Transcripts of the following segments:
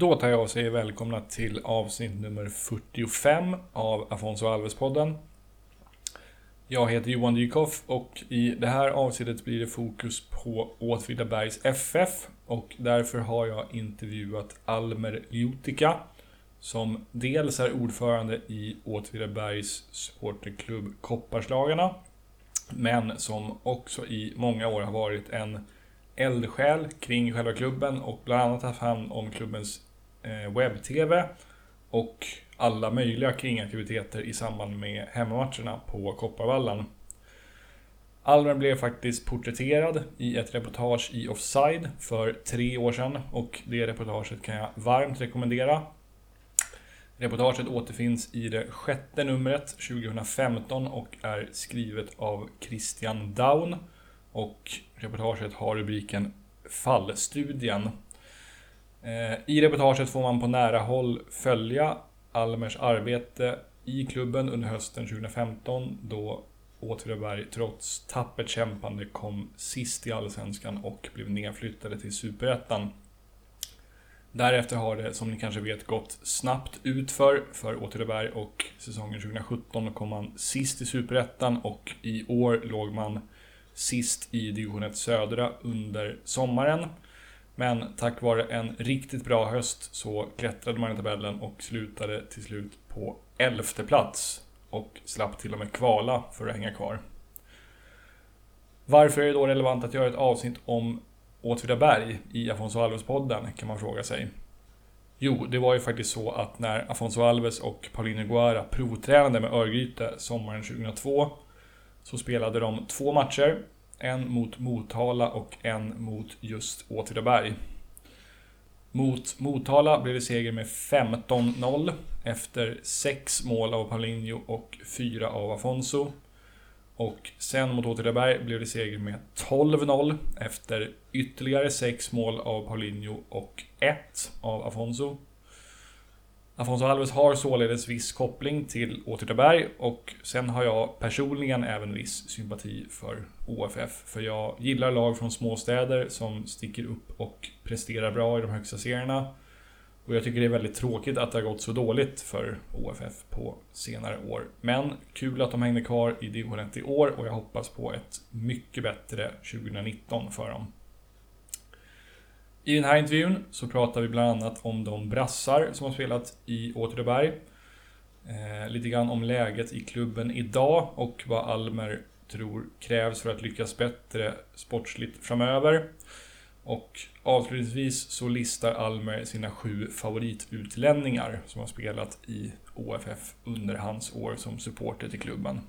Då tar jag och säger välkomna till avsnitt nummer 45 av Afonso Alves-podden. Jag heter Johan Dykhoff och i det här avsnittet blir det fokus på Åtvidabergs FF och därför har jag intervjuat Almer Ljutika som dels är ordförande i Åtvidabergs supporterklubb Kopparslagarna men som också i många år har varit en eldsjäl kring själva klubben och bland annat haft hand om klubbens Eh, webb-tv och alla möjliga kringaktiviteter i samband med hemmamatcherna på Kopparvallen. Almer blev faktiskt porträtterad i ett reportage i Offside för tre år sedan och det reportaget kan jag varmt rekommendera. Reportaget återfinns i det sjätte numret 2015 och är skrivet av Christian Daun. Och reportaget har rubriken Fallstudien. Eh, I reportaget får man på nära håll följa Almers arbete i klubben under hösten 2015 då Åtvidaberg trots tappert kämpande kom sist i Allsvenskan och blev nedflyttade till Superettan. Därefter har det, som ni kanske vet, gått snabbt utför för Åtvidaberg och säsongen 2017 kom man sist i Superettan och i år låg man sist i division 1 södra under sommaren. Men tack vare en riktigt bra höst så klättrade man i tabellen och slutade till slut på elfte plats och slapp till och med kvala för att hänga kvar. Varför är det då relevant att göra ett avsnitt om Åtvidaberg i Afonso Alves-podden, kan man fråga sig. Jo, det var ju faktiskt så att när Afonso Alves och Paulinho Guara provtränade med Örgryte sommaren 2002 så spelade de två matcher. En mot Motala och en mot just Åtvidaberg. Mot Motala blev det seger med 15-0 efter 6 mål av Paulinho och 4 av Afonso. Och sen mot Åtvidaberg blev det seger med 12-0 efter ytterligare 6 mål av Paulinho och 1 av Afonso. Afonso Alves har således viss koppling till Åtvidaberg och sen har jag personligen även viss sympati för OFF. För jag gillar lag från småstäder som sticker upp och presterar bra i de högsta serierna. Och jag tycker det är väldigt tråkigt att det har gått så dåligt för OFF på senare år. Men kul att de hängde kvar i division 1 i år och jag hoppas på ett mycket bättre 2019 för dem. I den här intervjun så pratar vi bland annat om de brassar som har spelat i Åtvidaberg. Eh, lite grann om läget i klubben idag och vad Almer tror krävs för att lyckas bättre sportsligt framöver. Och avslutningsvis så listar Almer sina sju favoritutlänningar som har spelat i OFF under hans år som supporter till klubben.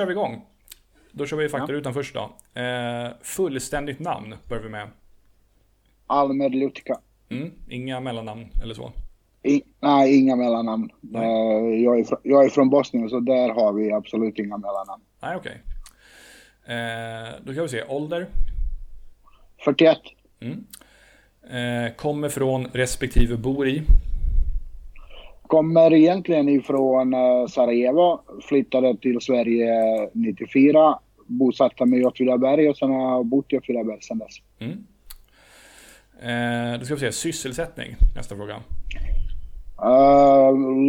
Kör vi igång. Då kör vi faktarutan först då. Eh, fullständigt namn börjar vi med. Almer Lutka. Mm, inga mellannamn eller så. I, nej, inga mellannamn. Eh, jag, är från, jag är från Bosnien så där har vi absolut inga mellannamn. Nej, okej. Eh, då kan vi se. Ålder. 41. Eh, kommer från respektive bor i. Kommer egentligen ifrån eh, Sarajevo. Flyttade till Sverige 94. Bosatta mig i Åtvidaberg och sen har jag bott i Åtvidaberg sedan dess. Eh, då ska vi se. Sysselsättning. Nästa fråga. Uh,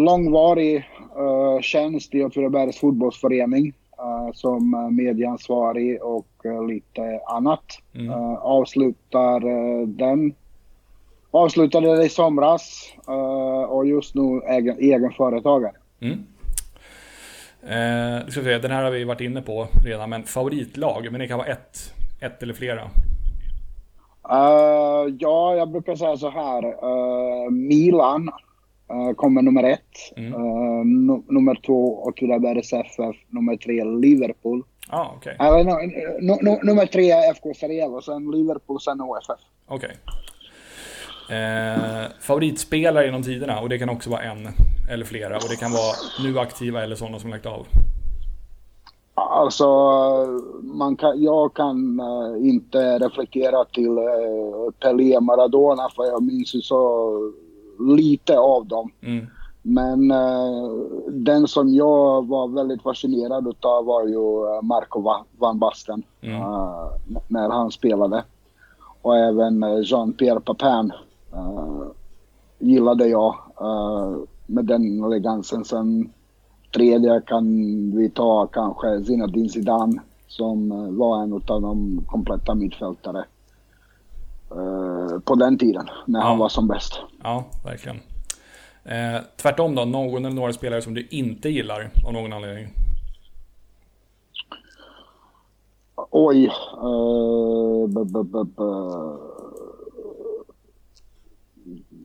långvarig uh, tjänst i Åtvidabergs fotbollsförening uh, som medieansvarig och uh, lite annat. Uh, avslutar den. Avslutade det i somras uh, och just nu egen, egen företagare. Eh, då ska se. Den här har vi varit inne på redan. Men favoritlag. Men det kan vara ett. Ett eller flera. Uh, ja, jag brukar säga så här. Uh, Milan uh, kommer nummer ett. Mm. Uh, nummer två Åtvidabergs FF. Nummer tre Liverpool. Ah, okay. No, no, no, nummer tre FK Sarajevo, sen Liverpool, sen OFF. Okej. Okay. Eh, favoritspelare genom tiderna och det kan också vara en eller flera och det kan vara nu aktiva eller sådana som lagt av. Alltså, man kan, jag kan uh, inte reflektera till uh, Pelé Maradona för jag minns ju så lite av dem. Mm. Men uh, den som jag var väldigt fascinerad utav var ju Marco van Basten mm. när han spelade. Och även Jean-Pierre Papin gillade jag med den elegansen. Sen tredje kan vi ta kanske Zinedine Zidane som eh, var en av de kompletta mittfältare uh, på den tiden när ja. han var som bäst. Ja, verkligen. Eh, tvärtom då, någon eller några spelare som du inte gillar av någon anledning? Oj. Uh, b -b -b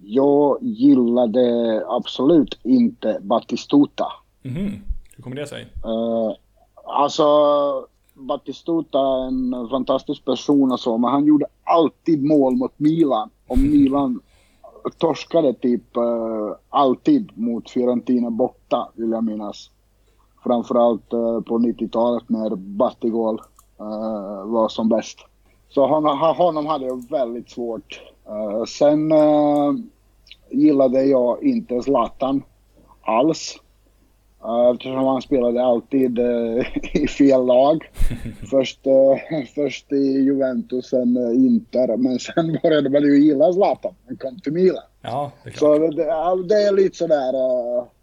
jag gillade absolut inte Batistuta. Mm. Hur kommer det sig? Uh, alltså, Batistuta är en fantastisk person och så, men han gjorde alltid mål mot Milan. Och Milan torskade typ uh, alltid mot Fiorentina borta, vill jag minnas. Framförallt uh, på 90-talet när Battigol uh, var som bäst. Så honom, honom hade jag väldigt svårt. Uh, sen gillade jag inte Zlatan alls. Eftersom han spelade alltid uh, i fel lag. Först, uh, först i Juventus, sen Inter. Men sen började man ju gilla Zlatan. Han kom till Milan. Ja, det är klart. Så det, det är lite sådär,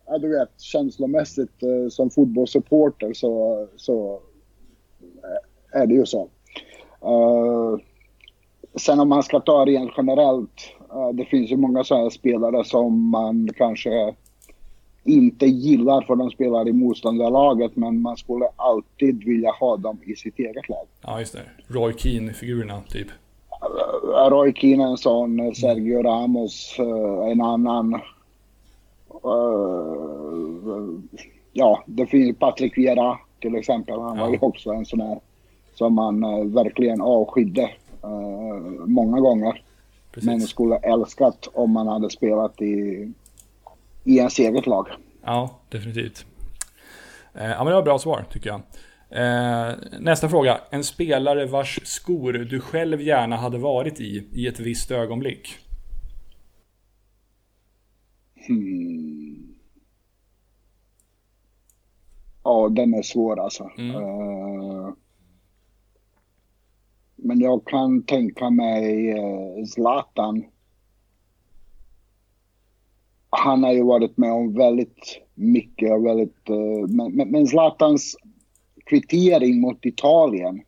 ja, du vet, känslomässigt som fotbollssupporter så, så är det ju så. sen om man ska ta rent generellt. Det finns ju många sådana spelare som man kanske inte gillar för de spelar i motståndarlaget men man skulle alltid vilja ha dem i sitt eget lag. Ja, just det. Roy Keane-figurerna, typ. Roy Keane är en sån, Sergio Ramos eh, en annan. Eh, ja, det finns Patrick Vieira till exempel. Han var ju också en sån här som man eh, verkligen avskydde många gånger. Precis. Men skulle älskat om man hade spelat i i ens eget lag. Ja, definitivt. Eh, ja, men det var bra svar tycker jag. Eh, nästa fråga. En spelare vars skor du själv gärna hade varit i, i ett visst ögonblick? Hmm. Ja, den är svår alltså. Mm. Uh, men jag kan tänka mig Zlatan han har ju varit med om väldigt mycket och väldigt... Uh, men, men Zlatans kvittering mot Italien.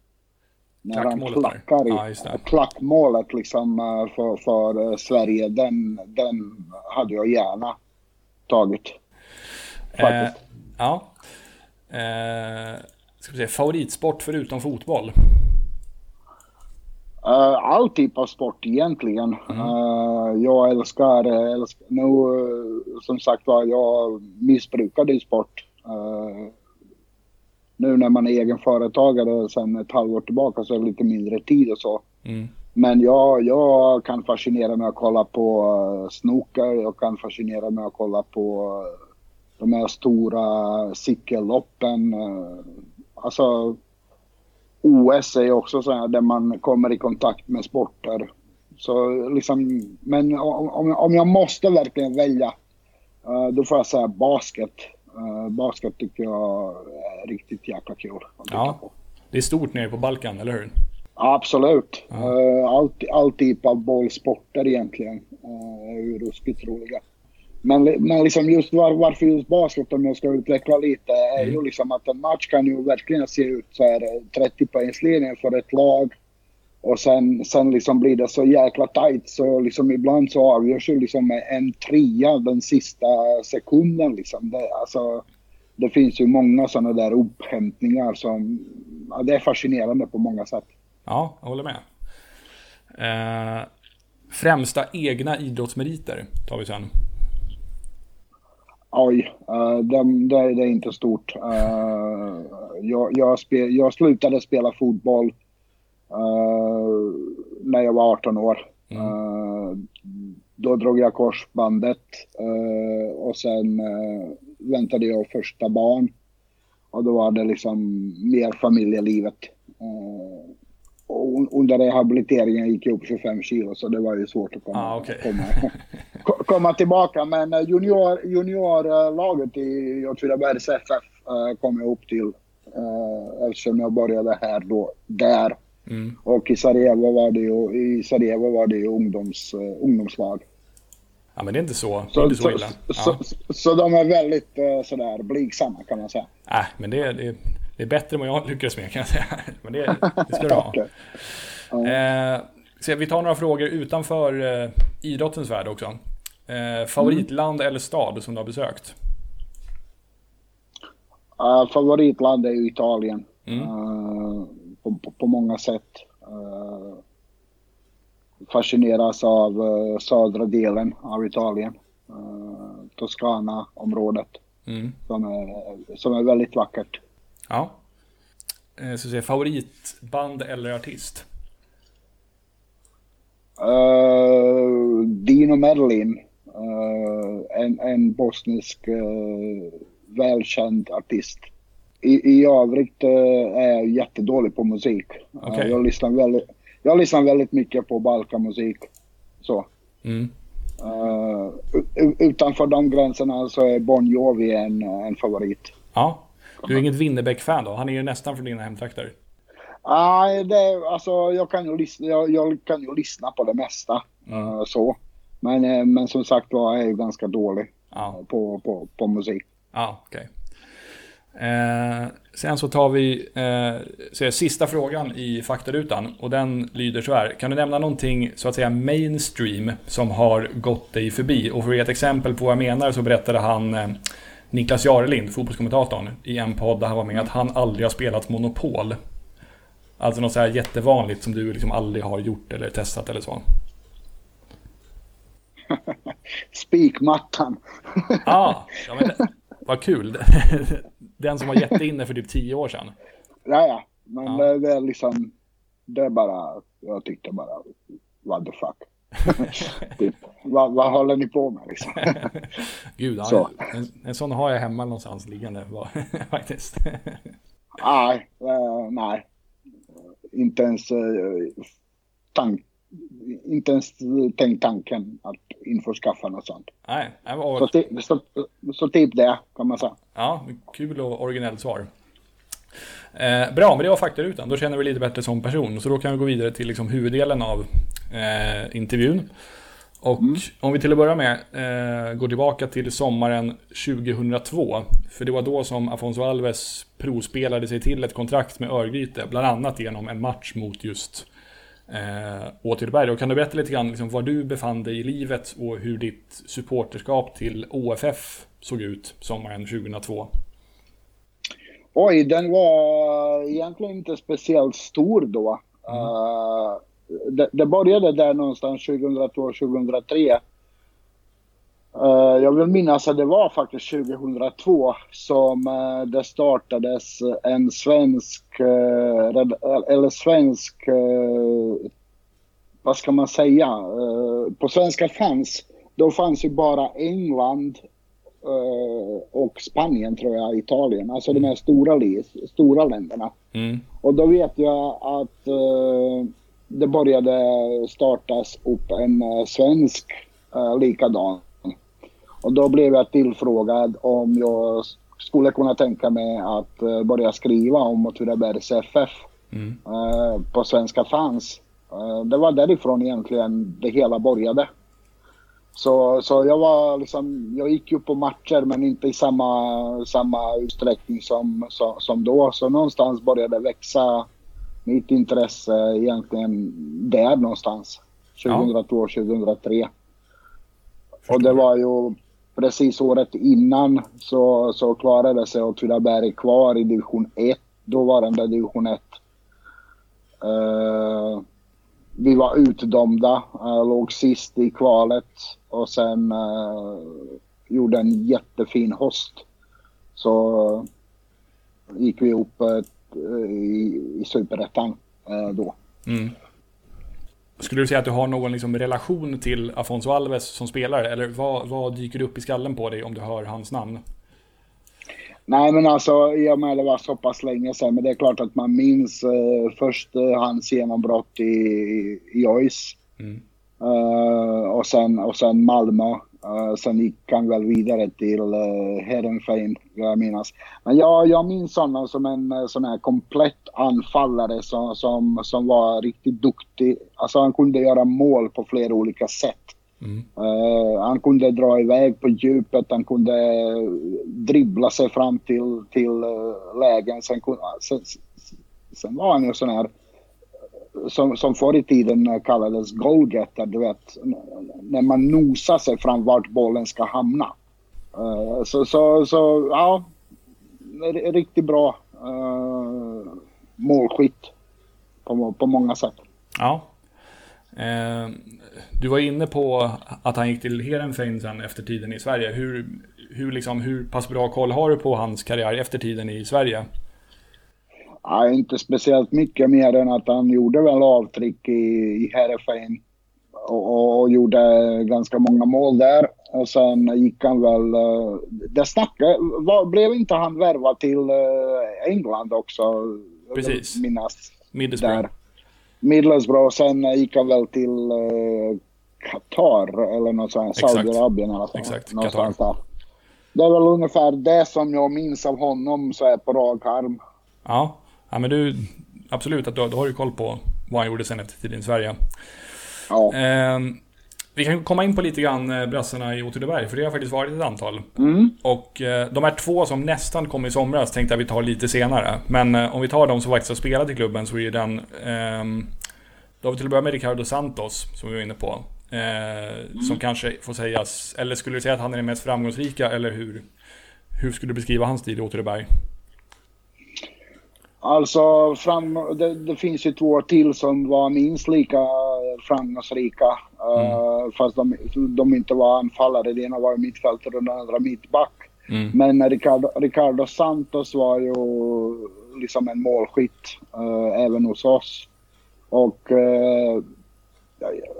När han klackar i, ja, klackmålet liksom uh, för, för Sverige. Den, den hade jag gärna tagit. Faktiskt. ja. ska vi se, favoritsport förutom fotboll? Uh, all typ av sport egentligen. Mm. Uh, jag älskar, älskar nu uh, som sagt var, jag missbrukade sport. nu när man är egen företagare sen ett halvår tillbaka så är det lite mindre tid och så. Mm. Men jag, jag kan fascinera mig att kolla på snooker, jag kan fascinera mig att kolla på de här stora cykelloppen. Alltså OS är också så här där man kommer i kontakt med sporter. Så liksom, men om, om jag måste verkligen välja, uh, då får jag säga basket. Uh, basket tycker jag är riktigt jäkla kul att ja. på. Det är stort nere på Balkan, eller hur? Absolut. Ja. Uh, all, all typ av bollsporter egentligen är ju ruskigt roliga. Men, men liksom just var, varför just basket, om jag ska utveckla lite, är mm. ju liksom att en match kan ju verkligen se ut så här 30 poängslinjen för ett lag. Och sen, sen liksom blir det så jäkla tight så liksom ibland så avgörs ju liksom en trea den sista sekunden liksom. Det, alltså, det finns ju många sådana där upphämtningar som, ja, det är fascinerande på många sätt. Ja, jag håller med. Eh, främsta egna idrottsmeriter tar vi sen. Oj, uh, det, det, det, är inte stort. Uh, jag, jag, spel, jag slutade spela fotboll uh, när jag var 18 år. Mm. då drog jag korsbandet och sen väntade jag första barn. Och då var det liksom mer familjelivet. Under rehabiliteringen gick jag upp 25 kilo så det var ju svårt att komma, ah, okay. komma, komma tillbaka. Men eh, junior, juniorlaget i Åtvidabergs FF uh, kom jag upp till uh, eftersom jag började här då, där. Mm. Och i Sarajevo var det ju, i Sarajevo var det ju ungdoms, uh, ungdomslag. Ja men det är inte så, så, inte så illa. Ja. Så, så, så, de är väldigt sådär blygsamma kan man säga. Nej äh, men det, det, det är bättre än vad jag lyckades med kan jag säga. Men det, det ska du ha. okay. eh, så vi tar några frågor utanför eh, idrottens värld också. Eh, favoritland mm. eller stad som du har besökt? Uh, favoritland är ju Italien. Mm. Uh, på, på, på, många sätt. Uh, fascineras av uh, södra delen av Italien. Toscana-området. Mm. Som, är, som är väldigt vackert. Ja. Eh, så säga, favoritband eller artist? Uh, Dino Merlin. Uh, en, en bosnisk uh, välkänd artist. I, i övrigt är jag jättedålig på musik. Okay. jag, lyssnar väldigt, jag lyssnar väldigt mycket på Balkanmusik. Så. Mm. utanför de gränserna så är Bon Jovi en, en favorit. Ja, du är inget Winnerbäck-fan då? Han är ju nästan från dina hemtrakter. Nej, det, alltså jag kan, ju lyssna, jag, jag kan ju lyssna på det mesta. Mm. Uh, så. Men, uh, men som sagt var, jag är ju ganska dålig ja. på, på, på musik. Ja, okej. Okay. Eh, sen så tar vi eh, sista frågan i faktarutan och den lyder så här. Kan du nämna någonting så att säga mainstream som har gått dig förbi? Och för att ge ett exempel på vad jag menar så berättade han eh, Niklas Jarelind, fotbollskommentatorn, i en podd där han var med att han aldrig har spelat Monopol. Alltså något så här jättevanligt som du liksom aldrig har gjort eller testat eller så. Spikmattan. ah, ja, men vad kul. Den som var jätteinne för typ tio år sedan. Ja, ja. Men ja. Det, det, är liksom... Det är bara... Jag tyckte bara... What the fuck. typ, vad, vad håller ni på med liksom? Gud, så. En, en sån har jag hemma någonstans liggande faktiskt. nej, uh, nej. Inte ens uh, tank, inte ens tänkt tanken att införskaffa något sånt. Nej, var... så, så, så typ det kan man säga. Ja, kul och originellt svar. Eh, bra, men det var faktarutan. Då känner vi lite bättre som person. Så då kan vi gå vidare till liksom huvuddelen av eh, intervjun. Och mm. om vi till att börja med eh, går tillbaka till sommaren 2002. För det var då som Afonso Alves provspelade sig till ett kontrakt med Örgryte. Bland annat genom en match mot just eh, Åtvidaberg. Och kan du berätta lite grann liksom, var du befann dig i livet och hur ditt supporterskap till OFF såg ut sommaren 2002? Oj, den var egentligen inte speciellt stor då. Mm. Uh, det, det började där någonstans 2002-2003. Uh, jag vill minnas att det var faktiskt 2002 som uh, det startades en svensk, uh, eller svensk, vad ska man säga, på svenska fanns, då fanns ju bara England och Spanien tror jag, Italien, alltså de här stora, stora länderna. Mm. Och då vet jag att det började startas upp en uh, svensk uh, likadan. Och då blev jag tillfrågad om jag skulle kunna tänka mig att uh, börja skriva om Åtvidabergs FF mm. uh, på svenska fans. det var därifrån egentligen det hela började. Så, så jag var liksom, jag gick ju på matcher men inte i samma, samma utsträckning som, som, som då. Så någonstans började det växa mitt intresse egentligen där någonstans. 2002, ja. 2003. Och det var ju precis året innan så, så klarade sig Åtvidaberg kvar i division 1, dåvarande division 1. Uh, vi var utdömda, uh, låg sist i kvalet och sen uh, gjorde en jättefin höst. Så gick vi upp i, i Superettan då. Mm. Skulle du säga att du har någon liksom relation till Afonso Alves som spelare? Eller vad, vad dyker upp i skallen på dig om du hör hans namn? Nej men alltså, i och med det var så pass länge sedan. Men det är klart att man minns eh, först eh, hans genombrott i, i ÖIS. Mm. Uh, och, sen, och sen Malmö. Uh, sen gick han väl vidare till uh, Heerenveen, jag minnas. Men jag, jag minns honom som en uh, sån här komplett anfallare som, som, som var riktigt duktig. Alltså han kunde göra mål på flera olika sätt. Mm. Uh, han kunde dra iväg på djupet, han kunde dribbla sig fram till, till uh, lägen. Sen, sen, sen var han ju sån här som, som förr i tiden kallades goalgetter, du vet. När man nosar sig fram vart bollen ska hamna. Uh, så, så, så, ja. Riktigt bra uh, målskytt på, på många sätt. Ja. Eh, du var inne på att han gick till Heerenveen sen efter tiden i Sverige. Hur, hur, liksom, hur pass bra koll har du på hans karriär efter tiden i Sverige? Ja, inte speciellt mycket mer än att han gjorde väl avtryck i, i Herefein och, och, gjorde ganska många mål där. Och sen gick han väl... Eh, det snackade... Var, blev inte han värvad till eh, England också? Precis. Minnas Middlesbrough. Middlesbrough. Sen gick han väl till Qatar eller något sånt. Saudiarabien alla fall. Exakt, Qatar. Där. Det är väl ungefär det som jag minns av honom så är på rak arm. Ja, ja men du, absolut att du, du har ju koll på vad han gjorde sen efter tiden i Sverige. Ja. Eh, vi kan komma in på lite grann eh, brassarna i Åtvidaberg, för det har faktiskt varit ett antal. Mm. Och eh, de här två som nästan kom i somras tänkte jag vi tar lite senare. Men eh, om vi tar de som faktiskt har spelat i klubben så är den... Eh, då har vi till att börja med Ricardo Santos, som vi var inne på. Eh, mm. Som kanske får sägas, eller skulle du säga att han är den mest framgångsrika, eller hur? Hur skulle du beskriva hans tid i Åtvidaberg? Alltså, fram, det, det, finns ju två till som var minst lika framgångsrika. Mm. Uh, fast de, de, inte var anfallare. Det ena var mittfältare och den andra mittback. Mm. Men Ricardo, Ricardo, Santos var ju liksom en målskytt uh, även hos oss. Och uh,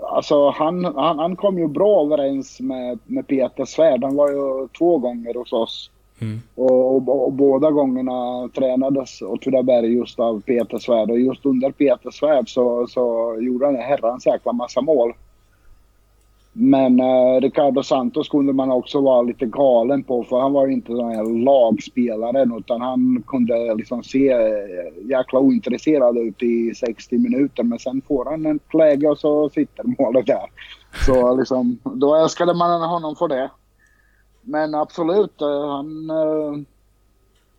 alltså han, han, han kom ju bra överens med, med Peter Svärd. Han var ju två gånger hos oss. Mm. Och, och, och, båda gångerna tränades Åtvidaberg just av Peter Svärd och just under Peter Svärd så, så gjorde han en herrans jäkla massa mål. Men eh, Ricardo Santos kunde man också vara lite galen på för han var ju inte den här lagspelaren utan han kunde liksom se eh, jäkla ointresserad ut i 60 minuter men sen får han ett läge och så sitter målet där. Så liksom, då älskade man honom för det. Men absolut, eh, han, eh,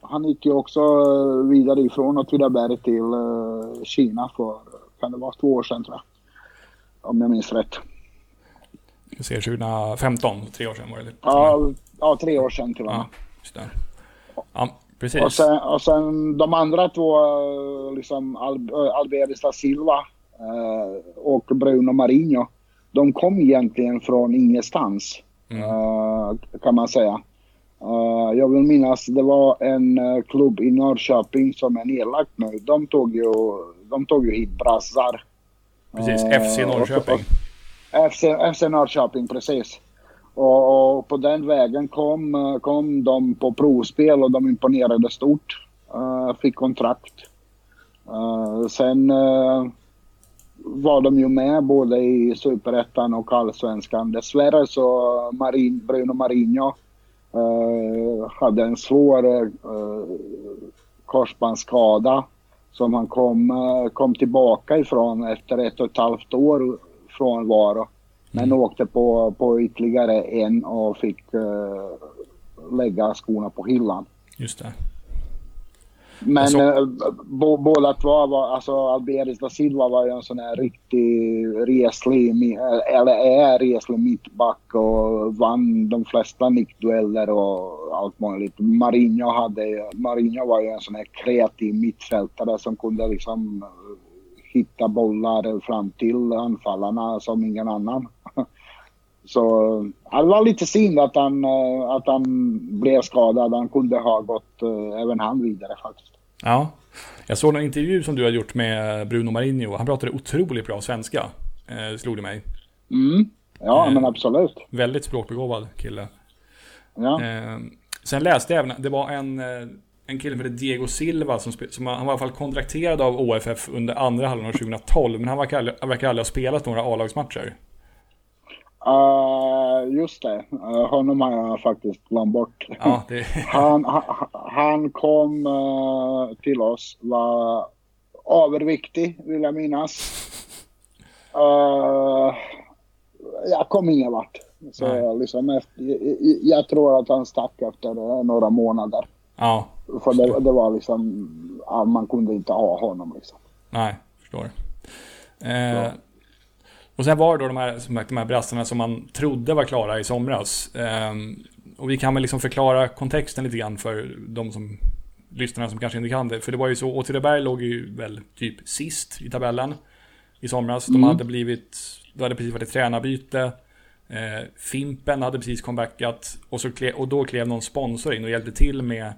han gick ju också eh, vidare ifrån Åtvidaberg till Kina för, kan det vara två år sedan tror jag. Om jag minns rätt. Vi ser 2015, tre år sedan var det lite. Ja, ja tre år sedan till och med. Ja. Ja, precis. Och sen, och sen de andra två, liksom Al Alberis da Silva och Bruno Marinho. De kom egentligen från ingenstans. Mm. Uh, kan man säga. Uh, jag vill minnas det var en uh, klubb i Norrköping som är nedlagt nu. De tog ju, de tog ju hit brassar. Precis, FC Norrköping. FC, FC Norrköping, precis. Och, och, på den vägen kom, kom de på provspel och de imponerade stort. fick kontrakt. sen var de ju med både i Superettan och Allsvenskan. Dessvärre så Marin, Bruno Marinho eh, hade en svår eh, korsbandsskada som han kom, eh, kom tillbaka ifrån efter ett och ett halvt år frånvaro. Men mm. åkte på, på ytterligare en och fick eh, lägga skorna på hyllan. Just det. Men alltså, eh, båda två var, alltså Alberis da Silva var ju en sån här riktig reslig, eller är reslig mittback och vann de flesta nickdueller och allt möjligt. Marinho, hade, Marinho var ju en sån här kreativ mittfältare som kunde liksom hitta bollar fram till anfallarna som ingen annan. Så det var lite synd att han, eh, att han blev skadad. Han kunde ha gått uh, även han vidare faktiskt. Ja, jag såg en intervju som du har gjort med Bruno Marinho. Han pratade otroligt bra svenska, eh, slog det mig. Mm. Ja, eh, men absolut. Väldigt språkbegåvad kille. Ja. Eh, sen läste jag även, det var en, eh, en kille som heter Diego Silva som, som han var i alla fall kontrakterad av OFF under andra halvan av 2012. Men han verkar aldrig, verkar aldrig ha spelat några A-lagsmatcher. Uh, just det, uh, honom har jag faktiskt glömt bort. Ja, det... han, han, han, kom uh, till oss, var överviktig vill jag minnas. jag kom ingen vart. Så liksom efter, jag, jag, tror att han stack efter några månader. Ja. För det, det, var liksom, man kunde inte ha honom liksom. Nej, förstår. Eh, och sen var det då de här, de här brassarna som man trodde var klara i somras. Um, och vi kan väl liksom förklara kontexten lite grann för de som lyssnarna som kanske inte kan det. För det var ju så, Åtvidaberg låg ju väl typ sist i tabellen i somras. Mm. De hade blivit, det hade precis varit ett tränarbyte. Eh, Fimpen hade precis comebackat och, så klev, och då klev någon sponsor in och hjälpte till med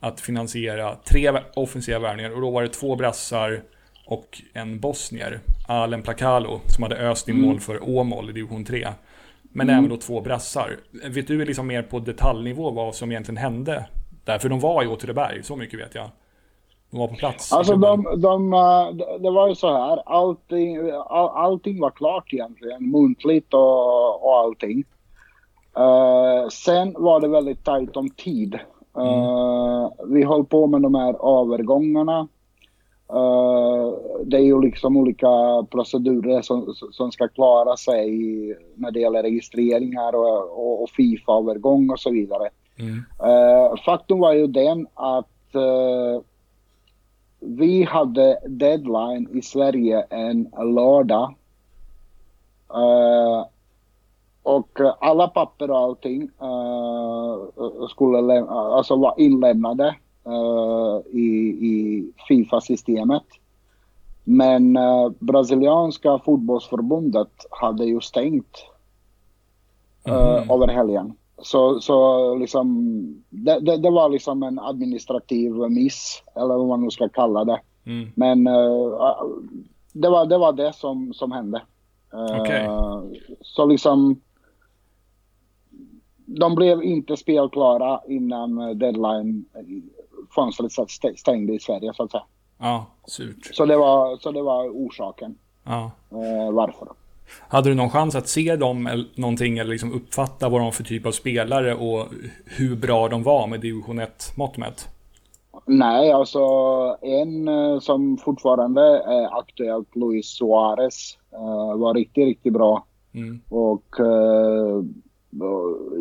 att finansiera tre offensiva värvningar. Och då var det två brassar och en bosnier, Alen Plakalo, som hade öst in mm. mål för Åmål i division 3. Men mm. även då två brassar. Vet du liksom mer på detaljnivå vad som egentligen hände? Där, för de var i Åtvidaberg, så mycket vet jag. De var på plats. Alltså de, de, eh, det var ju så här, allting, all, allting var klart egentligen, muntligt och, och allting. Uh, sen var det väldigt tajt om tid. Uh, mm. Vi höll på med de här övergångarna. Uh, det är ju liksom olika procedurer som, som ska klara sig när det gäller registreringar och, och, och Fifa-övergång och så vidare. Mm. Uh, faktum var ju den att uh, vi hade deadline i Sverige en lördag. och alla papper och allting skulle alltså vara inlämnade i, i Fifa-systemet. Men uh, brasilianska fotbollsförbundet hade ju stängt uh, mm. över helgen. Så, så liksom, det, det, det, var liksom en administrativ miss, eller vad man nu ska kalla det. Mm. Men det, var, det var det som, som hände. Okay. Så liksom, de blev inte spelklara innan deadline fönstret stängde i Sverige så att säga. Ja, surt. Så det var, så det var orsaken. Ja. Eh, varför. Hade du någon chans att se dem någonting eller liksom uppfatta vad de var för typ av spelare och hur bra de var med division 1-mått mätt? Nej, alltså en eh, som fortfarande är aktuellt, Luis Suarez, eh, var riktigt, riktigt bra. Mm. Och eh,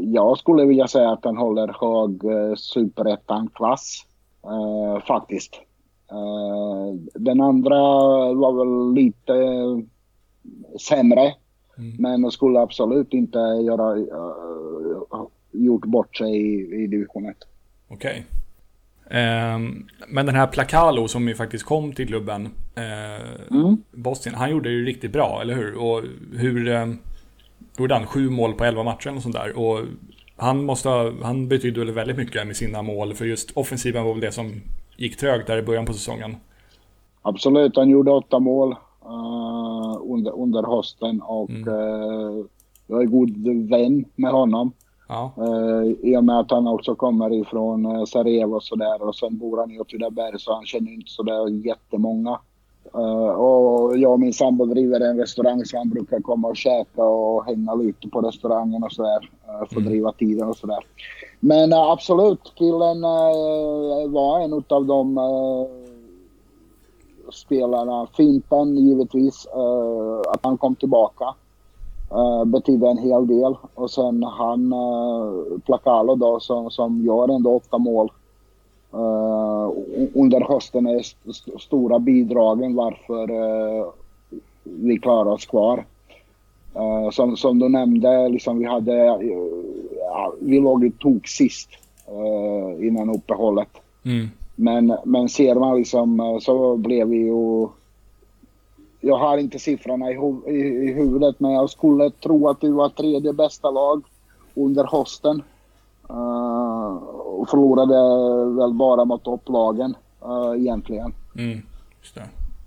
jag skulle vilja säga att han håller hög superettan-klass. Uh, faktiskt. Uh, den andra var väl lite sämre. Mm. Men skulle absolut inte göra, uh, gjort bort sig i, i division 1. Okej. Okay. Um, men den här Placalo som ju faktiskt kom till klubben, uh, mm. Bosnien, han gjorde ju riktigt bra, eller hur? Och hur... Um, gjorde han sju mål på elva matcher och sånt där. Och han, måste ha, han betydde väl väldigt mycket med sina mål, för just offensiven var väl det som gick trögt där i början på säsongen. Absolut, han gjorde åtta mål uh, under, under hösten och mm. uh, jag är god vän med honom. Ja. Uh, I och med att han också kommer ifrån Sarajevo och sådär och sen bor han i Åtvidaberg så han känner inte sådär jättemånga. Uh, och jag och min sambo driver en restaurang så han brukar komma och käka och hänga lite på restaurangen och sådär. Uh, för att mm. driva tiden och sådär. Men uh, absolut, killen var en av de spelarna. Fimpen givetvis, att han kom tillbaka. Uh, betydde en hel del. Och sen han, uh, Placalo då, som, som gör ändå åtta mål Uh, under hösten är st stora bidragen varför uh, vi klarar oss kvar. Uh, som, som du nämnde, liksom vi hade, vi låg i tok sist innan uppehållet. Mm. Men, men ser man liksom så blev vi ju jag har inte siffrorna i, hu i, i huvudet, men jag skulle tro att vi var tredje bästa lag under hösten. Uh, och förlorade väl bara mot topplagen uh, egentligen. Mm.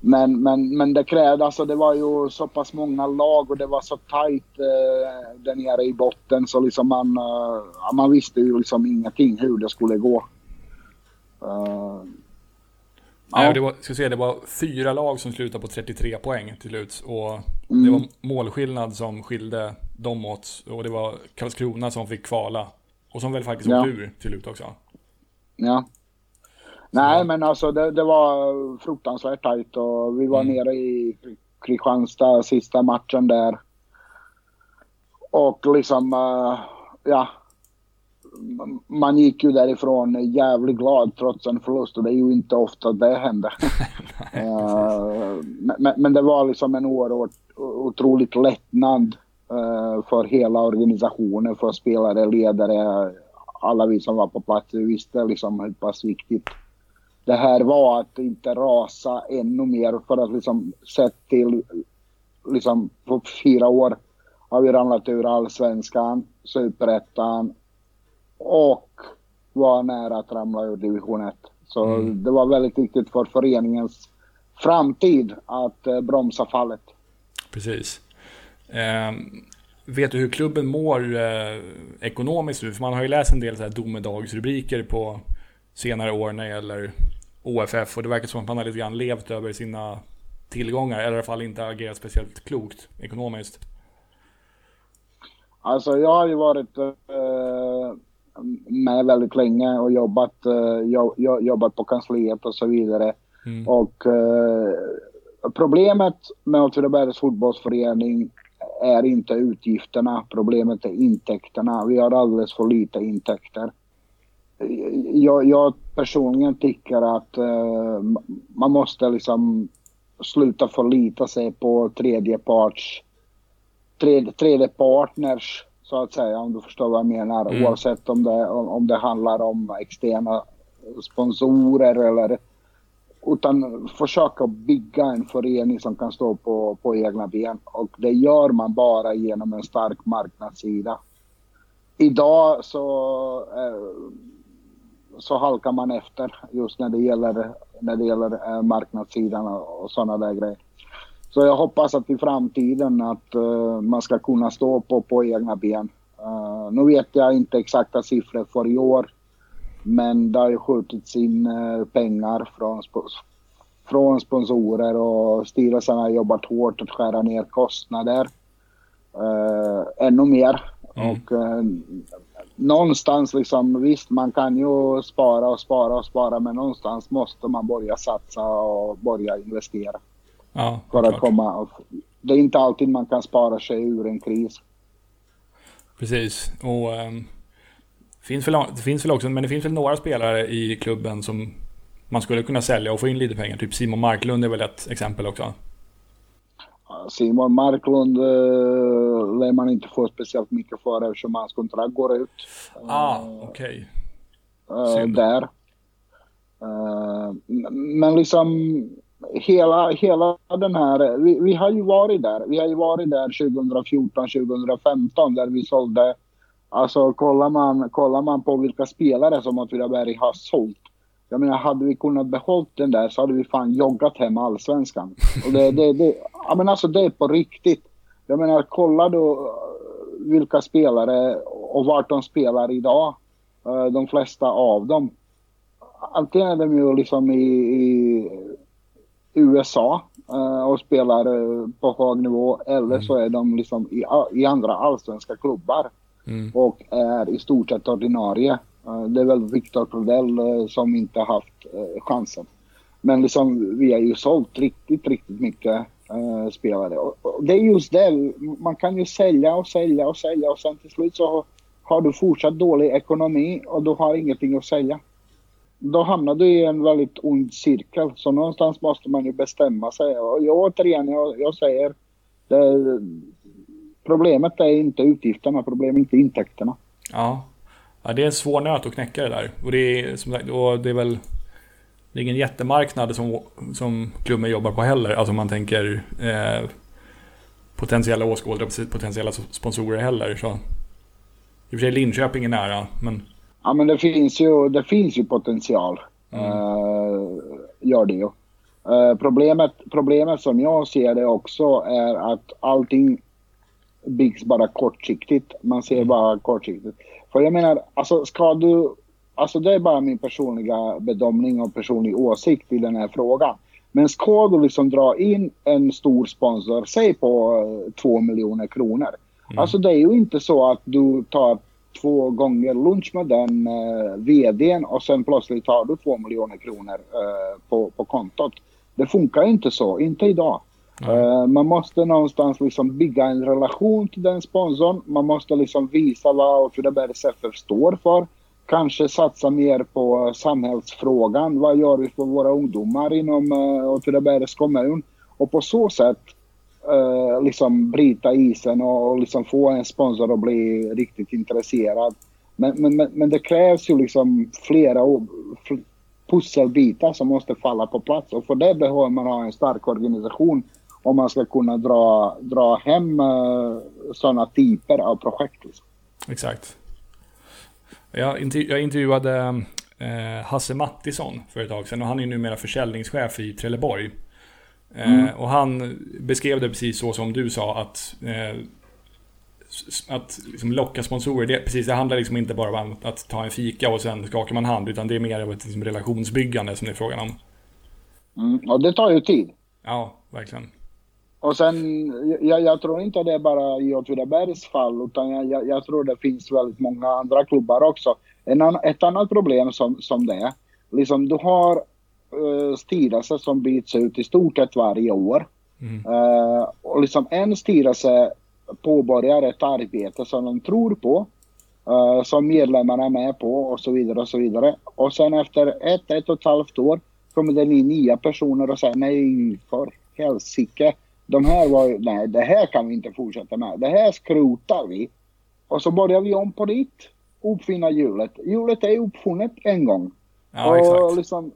Men, men, men det krävde, alltså det var ju så pass många lag och det var så tajt eh, där nere i botten så liksom man, eh, man visste ju liksom ingenting hur det skulle gå. Uh, Nej, ja. det, var, ska säga, det var fyra lag som slutade på 33 poäng till slut. Och mm. det var målskillnad som skilde dem åt. Och det var Karlskrona som fick kvala. Och som väl faktiskt ja. åkte ur till slut också. Ja. Nej, men alltså det, det, var fruktansvärt tajt och vi var mm. nere i Kristianstad sista matchen där. Och liksom, uh, ja. Man gick ju därifrån jävligt glad trots en förlust och det är ju inte ofta det händer. uh, men, men, det var liksom en oerhört otroligt lättnad för hela organisationen, för spelare, ledare, alla vi som var på plats. Vi visste liksom hur pass viktigt det här var att inte rasa ännu mer för att liksom sett till liksom på fyra år har vi ramlat ur allsvenskan, superettan och var nära att ramla ur division 1. Så mm. det var väldigt viktigt för föreningens framtid att eh, bromsa fallet. Precis. Eh, vet du hur klubben mår eh, ekonomiskt nu? För man har ju läst en del så här domedagsrubriker på senare år när det gäller OFF och det verkar som att man har lite grann levt över sina tillgångar, eller i alla fall inte agerat speciellt klokt ekonomiskt. Alltså jag har ju varit eh, med väldigt länge och jobbat, eh, jo, jobbat på kansliet och så vidare. Mm. Och eh, problemet med Åtvidabergs fotbollsförening är inte utgifterna, problemet är intäkterna. Vi har alldeles för lite intäkter jag, jag personligen tycker att uh, man måste liksom sluta förlita sig på tredjeparts, tredje, tredje partners så att säga om du förstår vad jag menar. Mm. Oavsett om det, om, om det handlar om externa sponsorer eller utan försöka bygga en förening som kan stå på, på egna ben. Och det gör man bara genom en stark marknadssida. Idag så eh, så halkar man efter just när det gäller, när det gäller eh, marknadssidan och, sådana där grejer. Så jag hoppas att i framtiden att eh, man ska kunna stå på, på egna ben. Nu vet jag inte exakta siffror för i år. Men det har ju skjutits in uh, pengar från, från sponsorer och styrelsen har jobbat hårt att skära ner kostnader. Uh, ännu mer. Mm. Och någonstans liksom, visst man kan ju spara och spara och spara men någonstans måste man börja satsa och börja investera. Ja, för att komma. Det är inte alltid man kan spara sig ur en kris. Precis. Och um, finns väl, det finns väl också, men det finns väl några spelare i klubben som man skulle kunna sälja och få in lite pengar. Typ Simon Marklund är väl ett exempel också. Simon Marklund uh, lär man inte få speciellt mycket för eftersom hans kontrakt går ut. Ah, okej. Okay. Uh, där. Uh, men liksom hela, hela den här, vi, vi, har ju varit där. Vi har ju varit där 2014, 2015 där vi sålde, alltså kollar man, kollar man på vilka spelare som Åtvidaberg har sålt jag menar, hade vi kunnat behålla den där så hade vi fan joggat hem allsvenskan. Och det, det, det, ja, men alltså det är på riktigt. Jag menar, kolla då uh, vilka spelare och vart de spelar idag. Uh, de flesta av dem. Antingen är de ju liksom i, i USA uh, och spelar på hög nivå eller mm. så är de liksom i, i andra allsvenska klubbar. Mm. Och är i stort sett ordinarie. Eh, det är väl Viktor Prodell eh, som inte haft eh, chansen. Men liksom, vi har ju sålt riktigt, riktigt mycket spelare. Och, det är just det, man kan ju sälja och sälja och sälja och sen till slut så har du fortsatt dålig ekonomi och du har ingenting att sälja. Då hamnar du i en väldigt ond cirkel. Så någonstans måste man ju bestämma sig. Och jag, återigen, jag, jag säger, det, problemet är inte utgifterna, problemet är inte intäkterna. Ja, Ja, det är en svår nöt att knäcka det där. Och det är, som sagt, och det är väl... det är ingen jättemarknad som, som klubben jobbar på heller. Alltså om man tänker eh, potentiella åskådare potentiella sponsorer heller. Så. I och för sig Linköping är nära, men... Ja, men det finns ju, det finns ju potential. Mm. Uh, gör det ju. Uh, problemet, problemet som jag ser det också är att allting byggs bara kortsiktigt. Man ser bara kortsiktigt. För jag menar, alltså ska du... Alltså det är bara min personliga bedömning och personlig åsikt i den här frågan. Men ska du liksom dra in en stor sponsor, säg på eh, två miljoner kronor. Mm. Alltså det är ju inte så att du tar två gånger lunch med den eh, vdn och sen plötsligt har du två miljoner kronor eh, på, på kontot. Det funkar inte så, inte idag. Mm. Eh, man måste någonstans liksom bygga en relation till den sponsorn. Man måste liksom visa vad Åtvidaberg FF står för. Kanske satsa mer på samhällsfrågan. Vad gör vi för våra ungdomar inom eh, Åtvidabergs kommun? Och på så sätt eh, liksom bryta isen och, och liksom få en sponsor att bli riktigt intresserad. Men, men, men, men det krävs ju liksom flera pusselbitar som måste falla på plats och för det behöver man ha en stark organisation om man ska kunna dra, dra hem uh, sådana typer av projekt. Liksom. Exakt. Jag, intervju jag intervjuade eh, Hasse Mattisson för ett tag sedan och han är numera försäljningschef i Trelleborg. Eh, mm. Och han beskrev det precis så som du sa att eh, att liksom locka sponsorer, det, precis, det handlar liksom inte bara om att ta en fika och sen skakar man hand, utan det är mer av ett liksom, relationsbyggande som det är frågan om. Mm, och det tar ju tid. Ja, verkligen. Och sen, jag, jag tror inte det är bara i Åtvidabergs fall, utan jag, jag, jag, tror det finns väldigt många andra klubbar också. En an, ett annat problem som, som det är, liksom du har uh, styrelser som byts ut i stort sett varje år. Mm. Uh, och liksom en styrelse påbörjar ett arbete som de tror på, uh, som medlemmarna är med på och så vidare och så vidare. Och sen efter ett, ett och ett halvt år kommer det in nya personer och säger nej för helsike de här var nej det här kan vi inte fortsätta med. Det här skrotar vi. Och så börjar vi om på nytt. Uppfinna hjulet. Hjulet är uppfunnet en gång. Ja, och exakt. Liksom,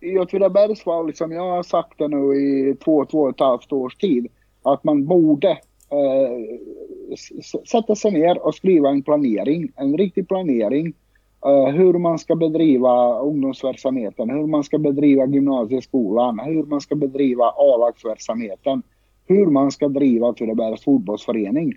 I Åtvidabergs fall, liksom, jag har sagt det nu i två, två och ett halvt års tid. Att man borde eh, sätta sig ner och skriva en planering. En riktig planering. Uh, hur man ska bedriva ungdomsverksamheten, hur man ska bedriva gymnasieskolan, hur man ska bedriva A-lagsverksamheten hur man ska driva Åtvidabergs fotbollsförening.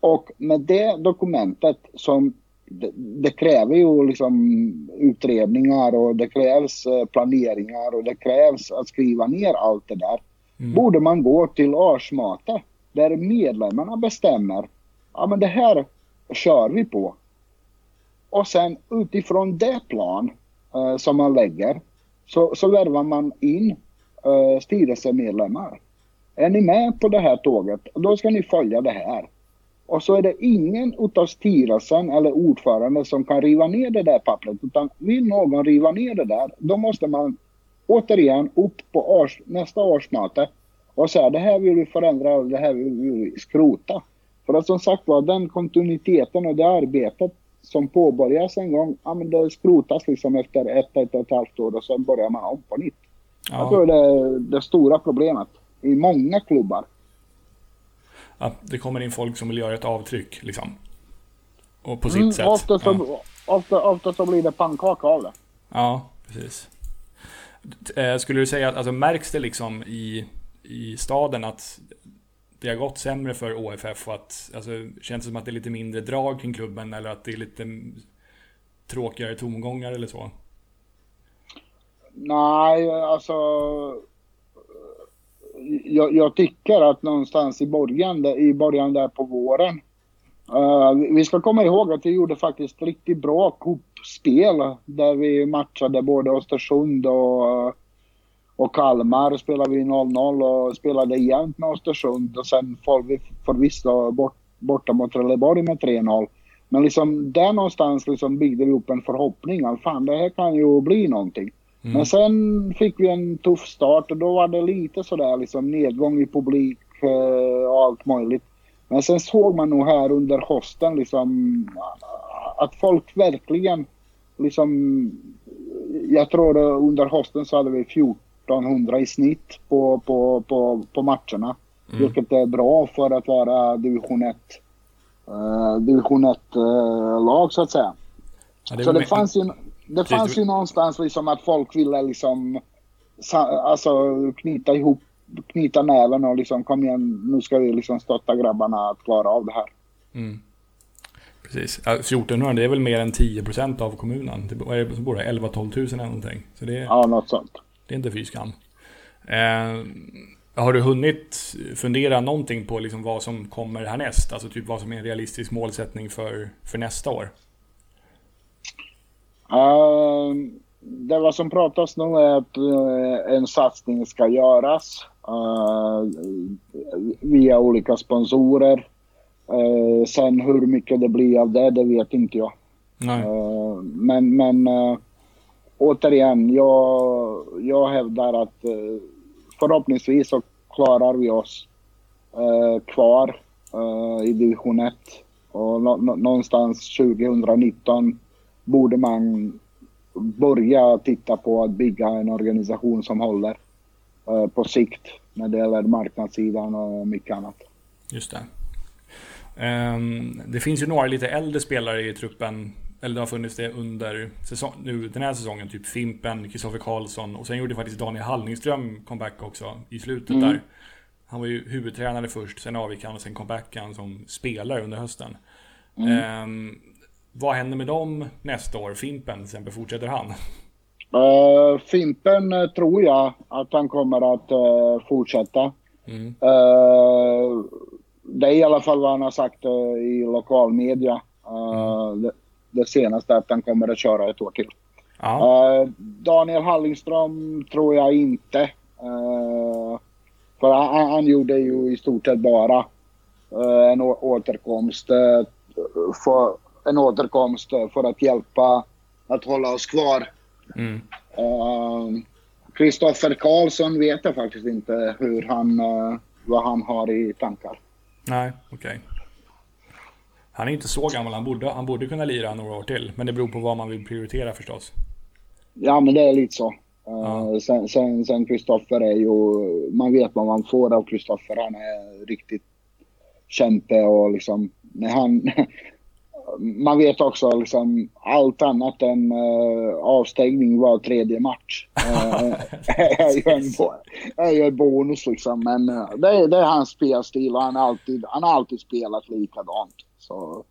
Och med det dokumentet som det, det, kräver ju liksom utredningar och det krävs eh, planeringar och det krävs att skriva ner allt det där. Mm. Borde man gå till årsmöte där medlemmarna bestämmer. Ja men det här kör vi på. Och sen utifrån det plan uh, som man lägger så, så värvar man in uh, styrelsemedlemmar. Är ni med på det här tåget, då ska ni följa det här. Och så är det ingen utav styrelsen eller ordförande som kan riva ner det där pappret. Utan vill någon riva ner det där, då måste man återigen upp på års, nästa årsmöte och säga det här vill vi förändra och det här vill vi skrota. För att som sagt var, den kontinuiteten och det arbetet som påbörjas en gång, ja men det skrotas liksom efter ett, ett och ett halvt år och sen börjar man om på nytt. Ja. Jag tror det är det stora problemet i många klubbar. Att det kommer in folk som vill göra ett avtryck liksom. Och på sitt mm, sätt. Ofta så, ja. ofta, ofta så blir det pannkaka av det. Ja, precis. Eh, skulle du säga att, alltså märks det liksom i, i staden att det har gått sämre för OFF och att, alltså, känns det som att det är lite mindre drag kring klubben eller att det är lite tråkigare tomgångar eller så? Nej, alltså jag, jag, tycker att någonstans i början, i början där på våren. Uh, vi ska komma ihåg att vi gjorde faktiskt riktigt bra kuppspel där vi matchade både Östersund och, och Kalmar. Spelade vi 0-0 och spelade jämnt med Östersund och sen får vi förvisso bort, borta mot Trelleborg med 3-0. Men liksom där någonstans liksom byggde vi upp en förhoppning att fan det här kan ju bli någonting. Mm. Men sen fick vi en tuff start och då var det lite sådär liksom nedgång i publik eh, och allt möjligt. Men sen såg man nog här under hösten liksom att folk verkligen liksom jag tror under hösten så hade vi 1400 i snitt på, på, på, på matcherna. Mm. Vilket är bra för att vara division 1 uh, division 1 uh, lag så att säga. Ja, det så det fanns ju, det fanns ju någonstans liksom att folk ville liksom alltså knyta ihop, knyta näven och liksom kom igen, nu ska vi liksom stötta grabbarna att klara av det här. Mm. Precis. 1400 det är väl mer än 10% av kommunen. Det är som bor 11-12 tusen eller någonting. Så det är, ja, något sånt. Det är inte fy skam. Eh, har du hunnit fundera någonting på liksom vad som kommer härnäst? Alltså typ vad som är en realistisk målsättning för, för nästa år? Uh, det vad som pratas nu är att uh, en satsning ska göras uh, via olika sponsorer. Uh, sen hur mycket det blir av det, det vet inte jag. Men men återigen, jag, jag hävdar att förhoppningsvis så klarar vi oss kvar i division 1. Och nå, någonstans 2019 borde man börja titta på att bygga en organisation som håller på sikt när det gäller marknadssidan och mycket annat. Just det. Um, det finns ju några lite äldre spelare i truppen. Eller det har funnits det under säsong, nu, den här säsongen. Typ Fimpen, Kristoffer Karlsson och sen gjorde faktiskt Daniel Hallingström comeback också i slutet mm. där. Han var ju huvudtränare först, sen avgick han och sen comebackade han som spelare under hösten. Mm. Um, vad händer med dem nästa år? Fimpen till exempel, fortsätter han? Uh, Fimpen uh, tror jag att han kommer att uh, fortsätta. Mm det är i alla fall vad han har sagt i lokalmedia. Uh, mm. det, det, senaste att han kommer att köra ett år till. Daniel Hallingström tror jag inte. för han, han, gjorde ju i stort sett bara en återkomst. för, en återkomst för att hjälpa att hålla oss kvar. Kristoffer mm. Karlsson vet jag faktiskt inte hur han, vad han har i tankar. Nej, okej. Okay. Han är inte så gammal, han borde, han borde kunna lira några år till. Men det beror på vad man vill prioritera förstås. Ja, men det är lite så. Uh, sen, sen, sen Kristoffer är ju, man vet vad man får av Kristoffer. Han är riktigt kämpe och liksom, när han, man vet också liksom allt annat än uh, avstängning var tredje match. Uh, är, ju en, är ju en bonus liksom. Men uh, det, är, det är hans spelstil och han har alltid, han har alltid spelat likadant. Så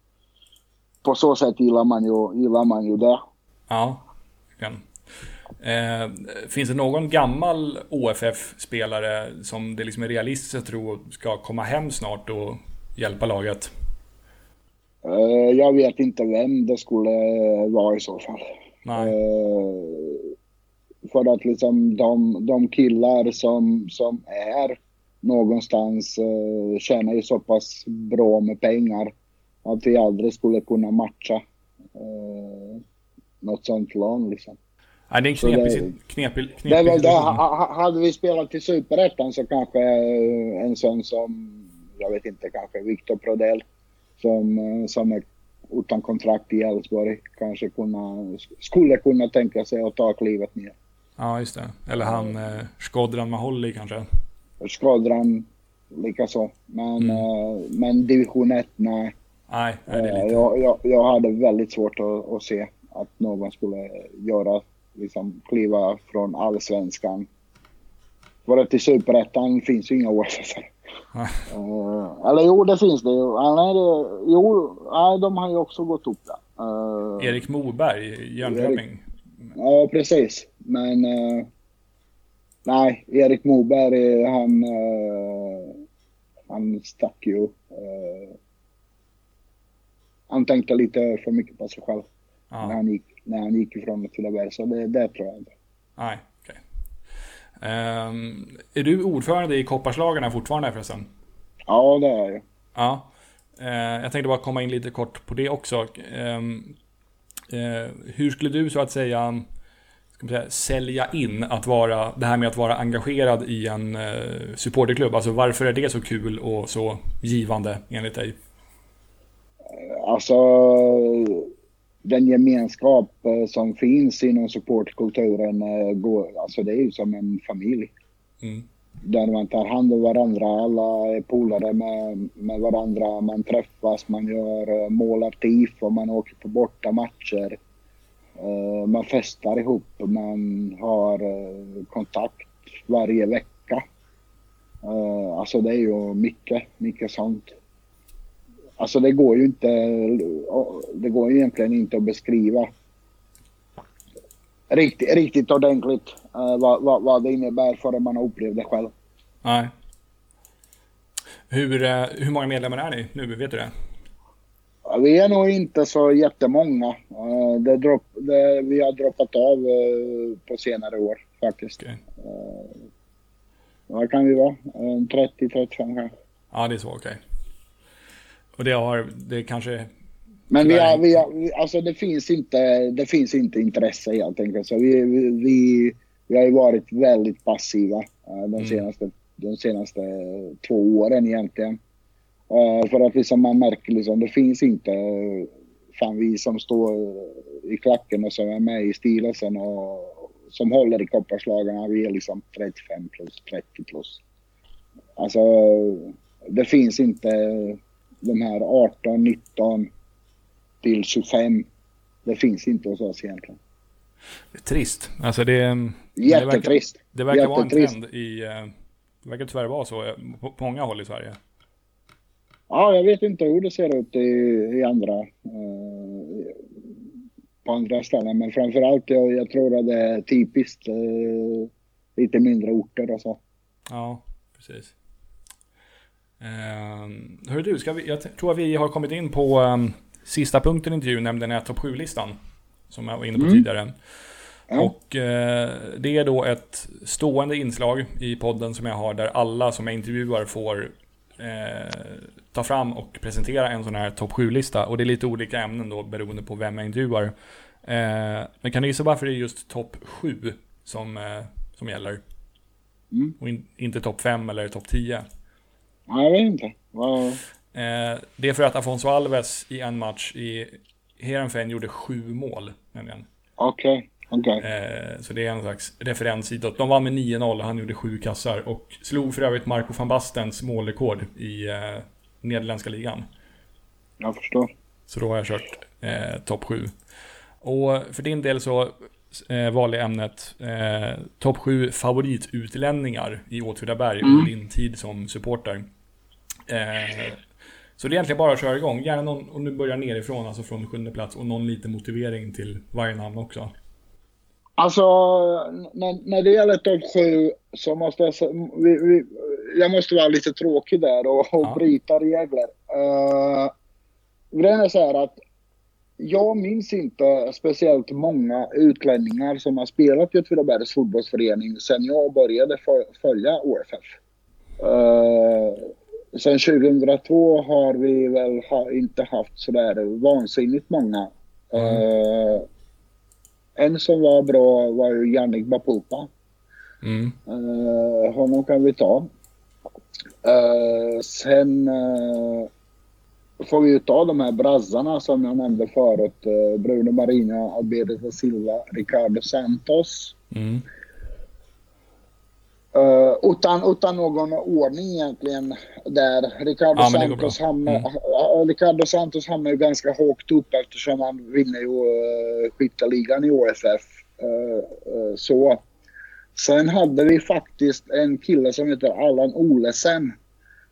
på så sätt gillar man ju, gillar man ju det. Ja, igen. Eh, finns det någon gammal OFF-spelare som det liksom är realistiskt att tro ska komma hem snart och hjälpa laget? Uh, jag vet inte vem det skulle vara i så fall. Nej. Uh, för att liksom de, de killar som, som är någonstans tjänar ju så pass bra med pengar att vi aldrig skulle kunna matcha något sånt lån liksom. Nej, det är en knepig, knepig, knepig det, det, det, Hade vi spelat till Superettan så kanske en sån som, jag vet inte, kanske Viktor Prodell som, eh, som är utan kontrakt i Elfsborg kanske kunna, skulle kunna tänka sig att ta klivet ner. Ja, just det. Eller han eh, Skodran Maholli kanske? Skodran likaså. Men, mm. eh, men division 1, nej. Nej, är det eh, lite... jag, jag, jag hade väldigt svårt att, att, se att någon skulle göra, liksom kliva från allsvenskan. För att i superettan finns ju inga OSS uh, eller jo, det finns det ju. Nej, det, jo, nej, de har ju också gått upp där. Uh, Erik Moberg, Jönköping. Ja, precis. Men uh, nej, Erik Moberg, han, uh, han stack ju. han tänkte lite för mycket på sig själv när, han gick, när han gick ifrån Åtvidaberg, så det, det tror jag inte. Nej. Um, är du ordförande i Kopparslagarna fortfarande förresten? Ja, det är jag. Ja. Uh, jag tänkte bara komma in lite kort på det också. Um, uh, hur skulle du så att säga, säga sälja in att vara, det här med att vara engagerad i en uh, supporterklubb? Alltså varför är det så kul och så givande enligt dig? Alltså, den gemenskap eh, som finns inom supportkulturen, eh, går, alltså det är ju som en familj. Mm. Där man tar hand om varandra, alla är polare med, med varandra, man träffas, man gör eh, målar tifo, man åker på borta matcher. Man festar ihop, man har kontakt varje vecka. Alltså det är ju mycket, mycket sånt. Alltså det går ju inte, det går ju egentligen inte att beskriva riktigt, riktigt ordentligt vad, vad, vad det innebär förrän man har upplevt det själv. Nej. Hur, hur många medlemmar är ni nu? Vet du det? Vi är nog inte så jättemånga. Det dropp, det, vi har droppat av på senare år faktiskt. Okay. Vad kan vi vara? 30-35 kanske. Ja, det är så okej. Okay. Och det har, det kanske... Men vi har, vi har, alltså det finns inte, det finns inte intresse helt enkelt. Så vi, vi, vi har ju varit väldigt passiva de mm. senaste, mm. de senaste två åren egentligen. Uh, för att liksom man märker liksom, det finns inte fan vi som står i klacken och som är med i styrelsen och som håller i kopparslagarna, vi är liksom 35 plus, 30 plus. Alltså, det finns inte de här 18, 19 till 25. Det finns inte hos oss egentligen. Det är trist. Alltså det, Jättetrist. Det verkar, det verkar vara en trend i... Eh, det verkar tyvärr vara så på många håll i Sverige. Ja, jag vet inte hur det ser ut i, i andra, eh, på andra ställen. Men framförallt jag, jag tror att det är typiskt eh, lite mindre orter och så. Ja, precis. Uh, hör du, ska vi, jag tror att vi har kommit in på um, sista punkten i intervjun, nämligen topp 7-listan. Som jag var inne på mm. tidigare. Ja. Och uh, det är då ett stående inslag i podden som jag har där alla som jag intervjuar får uh, ta fram och presentera en sån här topp 7-lista. Och det är lite olika ämnen då beroende på vem jag intervjuar. Uh, men kan du gissa varför det är just topp 7 som, som gäller? Mm. Och in, inte topp 5 eller topp 10? Nej, jag vet inte. Vad... Eh, det är för att Afonso Alves i en match i Heerenveen gjorde sju mål. Okej. Okay. Okay. Eh, så det är en slags referens hitåt. De vann med 9-0 han gjorde sju kassar. Och slog för övrigt Marco van Bastens målrekord i eh, Nederländska ligan. Jag förstår. Så då har jag kört eh, topp 7. Och för din del så eh, valde jag ämnet eh, topp 7 favoritutlänningar i Åtvidaberg mm. under din tid som supporter. Eh, så det är egentligen bara att köra igång. Gärna någon, och nu börjar nerifrån, alltså från sjunde plats. Och någon liten motivering till varje namn också. Alltså, när, när det gäller topp 7 så måste jag vi, vi, Jag måste vara lite tråkig där och, och ja. bryta regler. Uh, grejen är så här att jag minns inte speciellt många utlänningar som har spelat i Åtvidabergs fotbollsförening sen jag började följa OFF. Uh, Sen 2002 har vi väl ha, inte haft sådär vansinnigt många. Mm. Uh, en som var bra var ju Jannik Bapulpa. Mm. Uh, honom kan vi ta. Uh, sen får vi ju ta de här brassarna som jag nämnde förut. Bruno Marina, Alberto Silva, Ricardo Santos. Mm. Uh, utan, utan någon ordning egentligen där. Ricardo, ja, Santos, hamnar, mm. uh, Ricardo Santos hamnar ju ganska högt upp eftersom han vinner ju uh, skytteligan i OFF. Uh, så. Sen hade vi faktiskt en kille som heter Allan Olesen.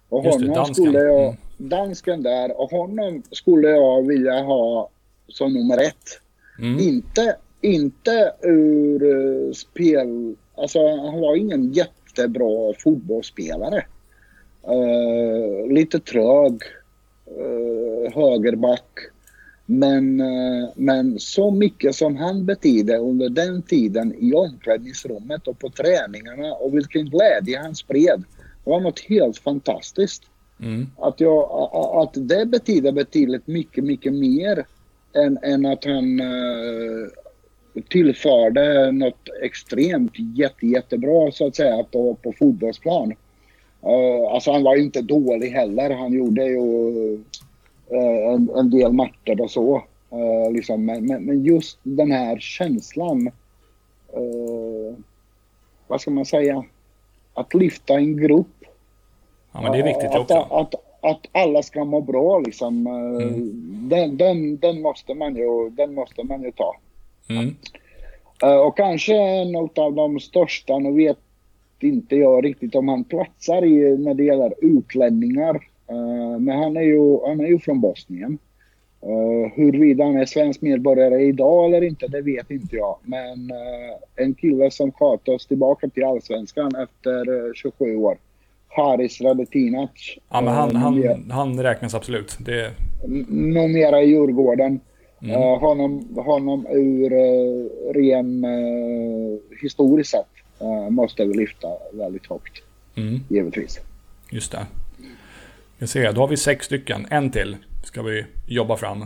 Och Just honom det, skulle jag, mm. dansken där, och honom skulle jag vilja ha som nummer ett. Mm. Inte, inte ur spel Alltså han var ingen jättebra fotbollsspelare. Uh, lite trög, uh, högerback. Men, uh, men så mycket som han betydde under den tiden i omklädningsrummet och på träningarna och vilken glädje han spred. Det var något helt fantastiskt. Mm. Att, jag, att det betyder betydligt mycket, mycket mer än, än att han tillförde något extremt jätte, jättebra så att säga på, på fotbollsplan. Uh, alltså han var ju inte dålig heller. Han gjorde ju uh, en, en, del matcher och så. Uh, liksom, men, men, just den här känslan. Uh, vad ska man säga? Att lyfta en grupp. Ja, men det är viktigt att, också. Att, att, att, alla ska må bra liksom. Mm. Den, den, den, måste man ju, den måste man ju ta. Mm. Och kanske en av de största, nu vet inte jag riktigt om han platsar i när det gäller utlänningar. Uh, men han är ju, han är ju från Bosnien. Uh, huruvida han är svensk medborgare idag eller inte, det vet inte jag. Men uh, en kille som sköt oss tillbaka till Allsvenskan efter uh, 27 år. Haris Radetinac. Ja, men han, han, han räknas absolut. Det... Numera i Djurgården. Mm. honom, honom ur ren historiskt sett uh, måste vi lyfta väldigt högt. Mm. Givetvis. Just det. Jag ser, då har vi sex stycken. En till ska vi jobba fram.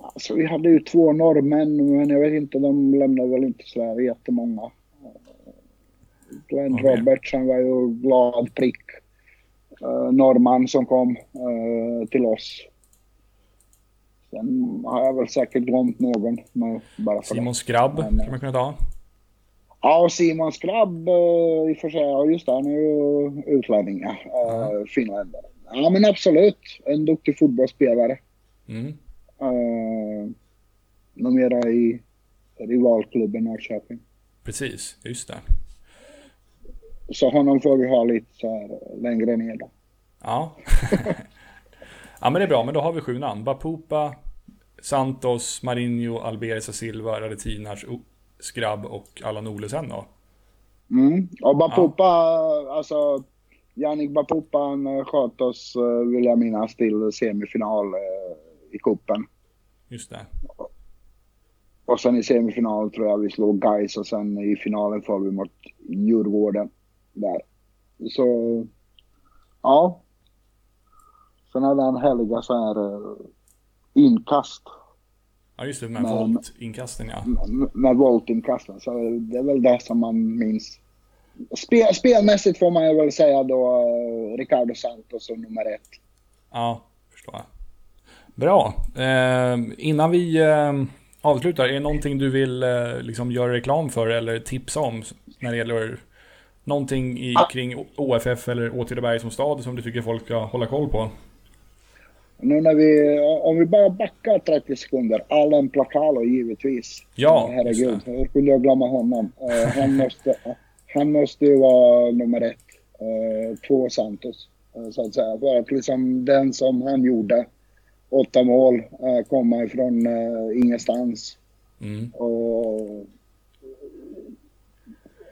Alltså, vi hade ju två norrmän, men jag vet inte, de lämnade väl inte sådär jättemånga. Glenn okay. Roberts, han var ju glad prick. Uh, norrman som kom uh, till oss. Sen har jag väl säkert glömt någon. Bara Simon Skrabb men, kan man kunna ta. Ja, Simon Skrabb uh, i och för sig, ja just det, han är ju utlänning, ja. Uh, finländare. Ja men absolut, en duktig fotbollsspelare. Mm. Uh, numera i rivalklubben Norrköping. Precis, just det. Så honom får vi ha lite så här längre ner då. Ja. ja men det är bra, men då har vi sju namn. Bapupa, Santos, Marinho, Alberes Silva, Radetinac, Skrabb och Allan Olesen då? Mm. Och Bapupa, ja. alltså Jannik Bapupa han eh, sköt oss, eh, vill jag minnas, till semifinal eh, i kuppen. Just det. Och sen i semifinal tror jag vi slog Gais och sen i finalen föll vi mot Djurgården där. Så, ja. Sen hade han heliga så här inkast Ja just det, med, med voltinkasten ja. Med, med voltinkasten, så det är väl det som man minns. Spel, spelmässigt får man väl säga då uh, Ricardo Santos som nummer ett. Ja, förstår jag. Bra. Eh, innan vi eh, avslutar, är det någonting du vill eh, liksom göra reklam för eller tipsa om när det gäller någonting i, ah. kring OFF eller Åtvidaberg som stad som du tycker folk ska hålla koll på? Nu när vi, om vi bara backar 30 sekunder, Allen Placalo givetvis. Ja, Herregud, hur kunde jag glömma honom? Uh, han, måste, han måste ju vara nummer ett. Uh, två Santos, uh, så att säga. För att liksom den som han gjorde, åtta mål, uh, komma ifrån ingenstans. Mm. Och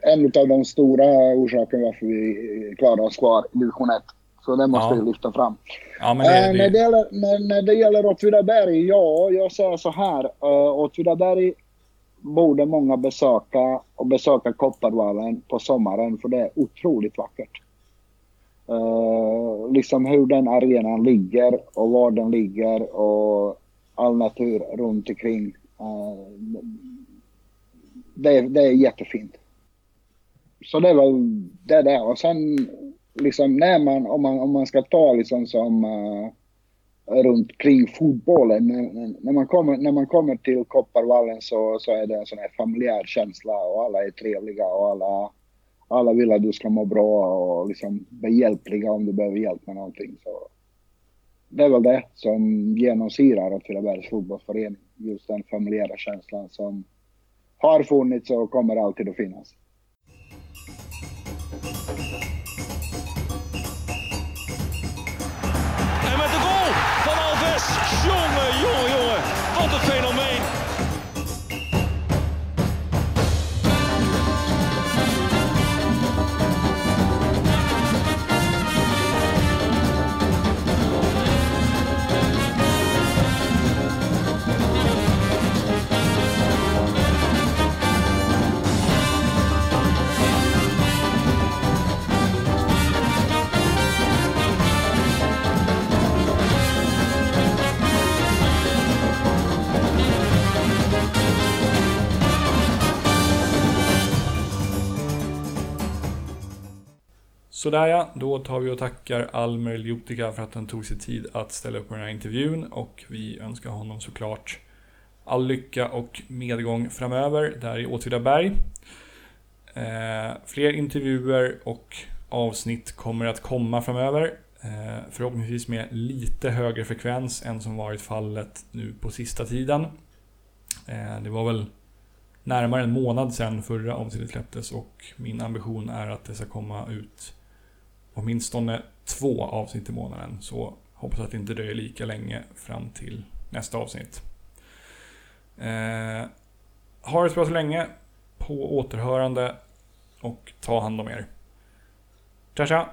en av de stora orsakerna varför vi klarade oss kvar i division 1. Så det måste ja. vi lyfta fram. Ja, men det, äh, När, det gäller, när, när det gäller Åtvidaberg, ja, jag säger så här. Uh, Åtvidaberg borde många besöka och besöka Kopparvallen på sommaren för det är otroligt vackert. Uh, liksom hur den arenan ligger och var den ligger och all natur runt omkring. Uh, det, det är jättefint. Så det väl det där. Och sen liksom när man, om man, om man ska ta liksom som uh, runt kring fotbollen. När, när, man kommer, när man kommer till Kopparvallen så, så är det en sån här familjär känsla och alla är trevliga och alla, alla vill att du ska må bra och liksom behjälpliga om du behöver hjälp med någonting. Så det är väl det som genomsyrar Åtvidabergs fotbollsförening. Just den familjära känslan som har funnits och kommer alltid att finnas. Sådär ja, då tar vi och tackar Almer Ljotika för att han tog sig tid att ställa upp på den här intervjun och vi önskar honom såklart all lycka och medgång framöver där i Åtvidaberg. Eh, fler intervjuer och avsnitt kommer att komma framöver. Eh, förhoppningsvis med lite högre frekvens än som varit fallet nu på sista tiden. Eh, det var väl närmare en månad sedan förra avsnittet släpptes och min ambition är att det ska komma ut åtminstone två avsnitt i månaden. Så hoppas att det inte dröjer lika länge fram till nästa avsnitt. Eh, ha det så bra så länge. På återhörande och ta hand om er. Tja tja!